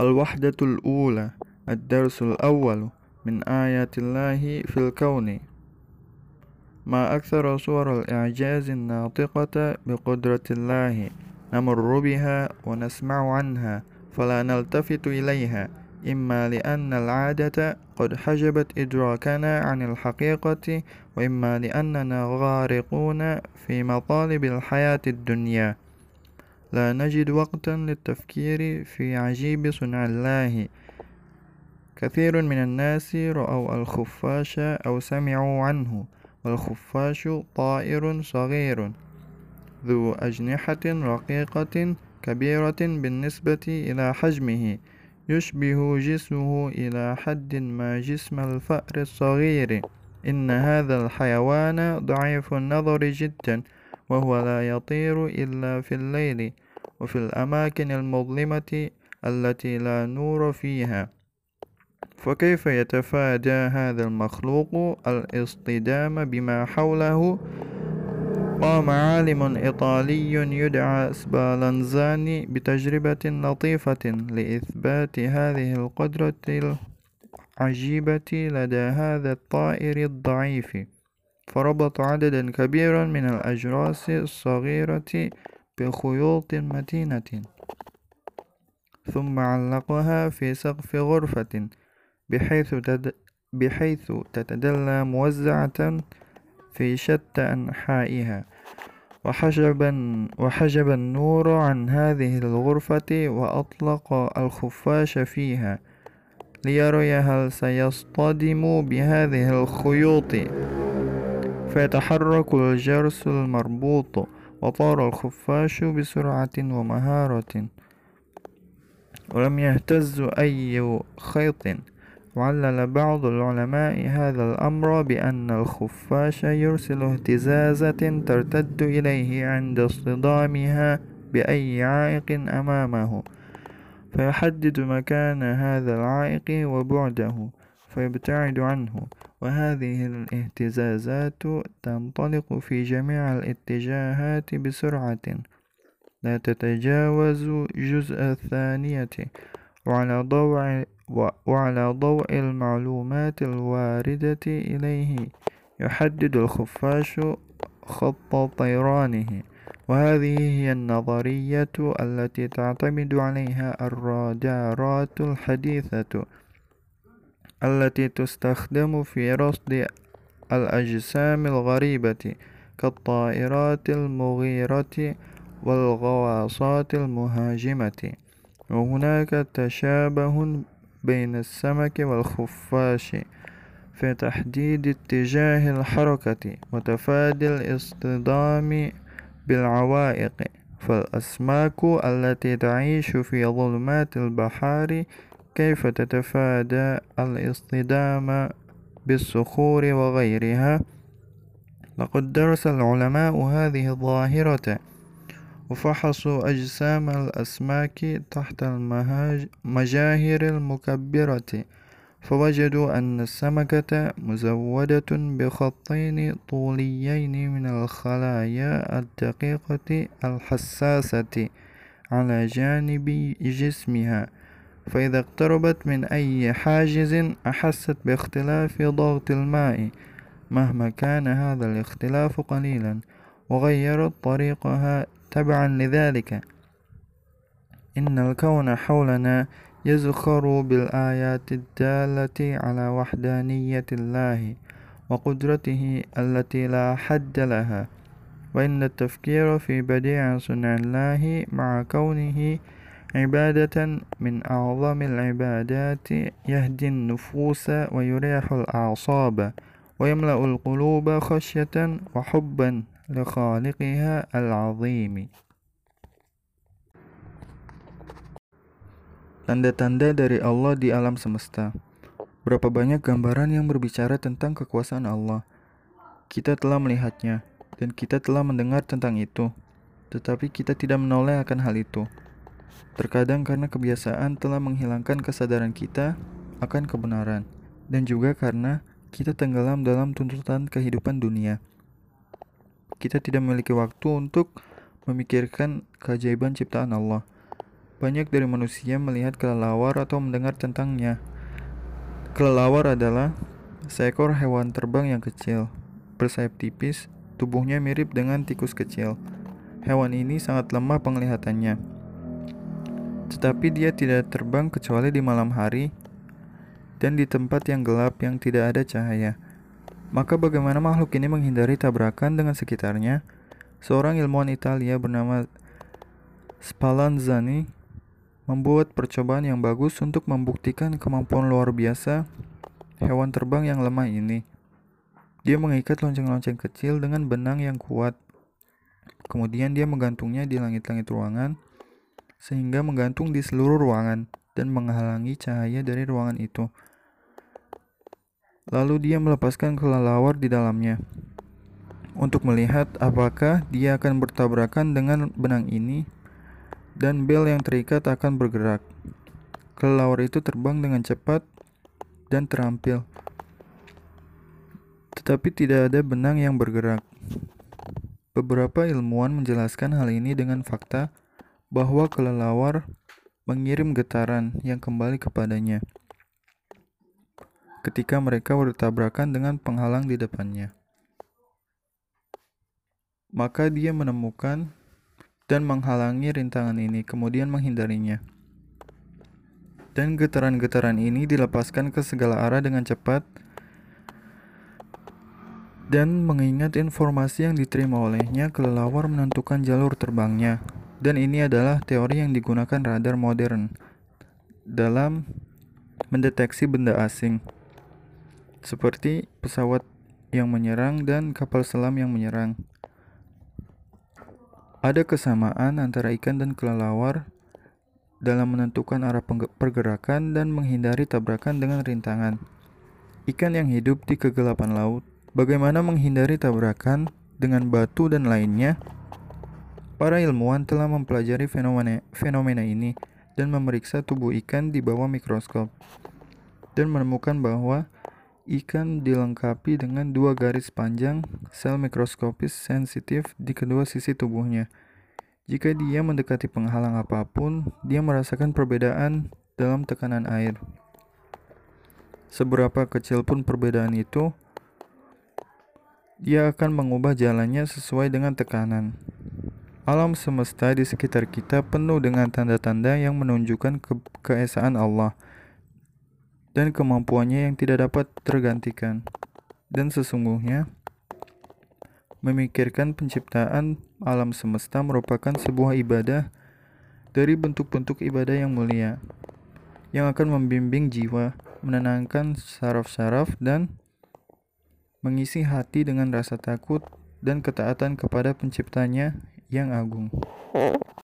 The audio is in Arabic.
الوحدة الأولى الدرس الأول من آيات الله في الكون. ما أكثر صور الإعجاز الناطقة بقدرة الله نمر بها ونسمع عنها فلا نلتفت إليها إما لأن العادة قد حجبت إدراكنا عن الحقيقة وإما لأننا غارقون في مطالب الحياة الدنيا. لا نجد وقتا للتفكير في عجيب صنع الله. كثير من الناس رأوا الخفاش أو سمعوا عنه والخفاش طائر صغير ذو أجنحة رقيقة كبيرة بالنسبة إلى حجمه يشبه جسمه إلى حد ما جسم الفأر الصغير. إن هذا الحيوان ضعيف النظر جدا وهو لا يطير إلا في الليل وفي الأماكن المظلمة التي لا نور فيها. فكيف يتفادى هذا المخلوق الاصطدام بما حوله؟ قام عالم إيطالي يدعى سبالنزاني بتجربة لطيفة لإثبات هذه القدرة العجيبة لدى هذا الطائر الضعيف. فربط عددا كبيرا من الأجراس الصغيرة بخيوط متينة. ثم علقها في سقف غرفة بحيث, تد... بحيث تتدلى موزعة في شتى أنحائها. وحجب, وحجب النور عن هذه الغرفة وأطلق الخفاش فيها ليري هل سيصطدم بهذه الخيوط. فيتحرك الجرس المربوط وطار الخفاش بسرعة ومهارة. ولم يهتز أي خيط. وعلل بعض العلماء هذا الأمر بأن الخفاش يرسل اهتزازة ترتد إليه عند اصطدامها بأي عائق أمامه فيحدد مكان هذا العائق وبعده فيبتعد عنه. وهذه الاهتزازات تنطلق في جميع الاتجاهات بسرعة. لا تتجاوز جزء الثانية وعلى ضوء وعلى ضوء المعلومات الواردة إليه. يحدد الخفاش خط طيرانه. وهذه هي النظرية التي تعتمد عليها الرادارات الحديثة. التي تستخدم في رصد الأجسام الغريبة كالطائرات المغيرة والغواصات المهاجمة. وهناك تشابه بين السمك والخفاش في تحديد اتجاه الحركة وتفادي الاصطدام بالعوائق. فالأسماك التي تعيش في ظلمات البحار كيف تتفادى الاصطدام بالصخور وغيرها؟ لقد درس العلماء هذه الظاهرة وفحصوا أجسام الأسماك تحت المجاهر المكبرة فوجدوا أن السمكة مزودة بخطين طوليين من الخلايا الدقيقة الحساسة على جانب جسمها. فإذا اقتربت من أي حاجز أحست باختلاف ضغط الماء مهما كان هذا الاختلاف قليلا وغيرت طريقها تبعا لذلك. إن الكون حولنا يزخر بالآيات الدالة على وحدانية الله وقدرته التي لا حد لها وإن التفكير في بديع صنع الله مع كونه عبادة من أعظم العبادات يهدي النفوس ويريح الأعصاب ويملأ القلوب خشية وحبا لخالقها العظيم Tanda-tanda dari Allah di alam semesta. Berapa banyak gambaran yang berbicara tentang kekuasaan Allah. Kita telah melihatnya, dan kita telah mendengar tentang itu, tetapi kita tidak menoleh akan hal itu. Terkadang karena kebiasaan telah menghilangkan kesadaran kita akan kebenaran, dan juga karena kita tenggelam dalam tuntutan kehidupan dunia kita tidak memiliki waktu untuk memikirkan keajaiban ciptaan Allah. banyak dari manusia melihat kelelawar atau mendengar tentangnya. Kelelawar adalah seekor hewan terbang yang kecil, bersayap tipis, tubuhnya mirip dengan tikus kecil. Hewan ini sangat lemah penglihatannya, tetapi dia tidak terbang kecuali di malam hari dan di tempat yang gelap yang tidak ada cahaya. Maka bagaimana makhluk ini menghindari tabrakan dengan sekitarnya? Seorang ilmuwan Italia bernama Spallanzani membuat percobaan yang bagus untuk membuktikan kemampuan luar biasa hewan terbang yang lemah ini. Dia mengikat lonceng-lonceng kecil dengan benang yang kuat. Kemudian dia menggantungnya di langit-langit ruangan sehingga menggantung di seluruh ruangan dan menghalangi cahaya dari ruangan itu. Lalu dia melepaskan kelelawar di dalamnya untuk melihat apakah dia akan bertabrakan dengan benang ini dan bel yang terikat akan bergerak. Kelelawar itu terbang dengan cepat dan terampil, tetapi tidak ada benang yang bergerak. Beberapa ilmuwan menjelaskan hal ini dengan fakta bahwa kelelawar mengirim getaran yang kembali kepadanya ketika mereka bertabrakan dengan penghalang di depannya. Maka dia menemukan dan menghalangi rintangan ini, kemudian menghindarinya. Dan getaran-getaran ini dilepaskan ke segala arah dengan cepat dan mengingat informasi yang diterima olehnya, kelelawar menentukan jalur terbangnya. Dan ini adalah teori yang digunakan radar modern dalam mendeteksi benda asing, seperti pesawat yang menyerang dan kapal selam yang menyerang. Ada kesamaan antara ikan dan kelelawar dalam menentukan arah pergerakan dan menghindari tabrakan dengan rintangan. Ikan yang hidup di kegelapan laut, bagaimana menghindari tabrakan dengan batu dan lainnya? Para ilmuwan telah mempelajari fenomena, fenomena ini dan memeriksa tubuh ikan di bawah mikroskop dan menemukan bahwa Ikan dilengkapi dengan dua garis panjang sel mikroskopis sensitif di kedua sisi tubuhnya. Jika dia mendekati penghalang apa pun, dia merasakan perbedaan dalam tekanan air. Seberapa kecil pun perbedaan itu, dia akan mengubah jalannya sesuai dengan tekanan. Alam semesta di sekitar kita penuh dengan tanda-tanda yang menunjukkan ke keesaan Allah dan kemampuannya yang tidak dapat tergantikan. Dan sesungguhnya, memikirkan penciptaan alam semesta merupakan sebuah ibadah dari bentuk-bentuk ibadah yang mulia, yang akan membimbing jiwa, menenangkan saraf-saraf, dan mengisi hati dengan rasa takut dan ketaatan kepada penciptanya yang agung.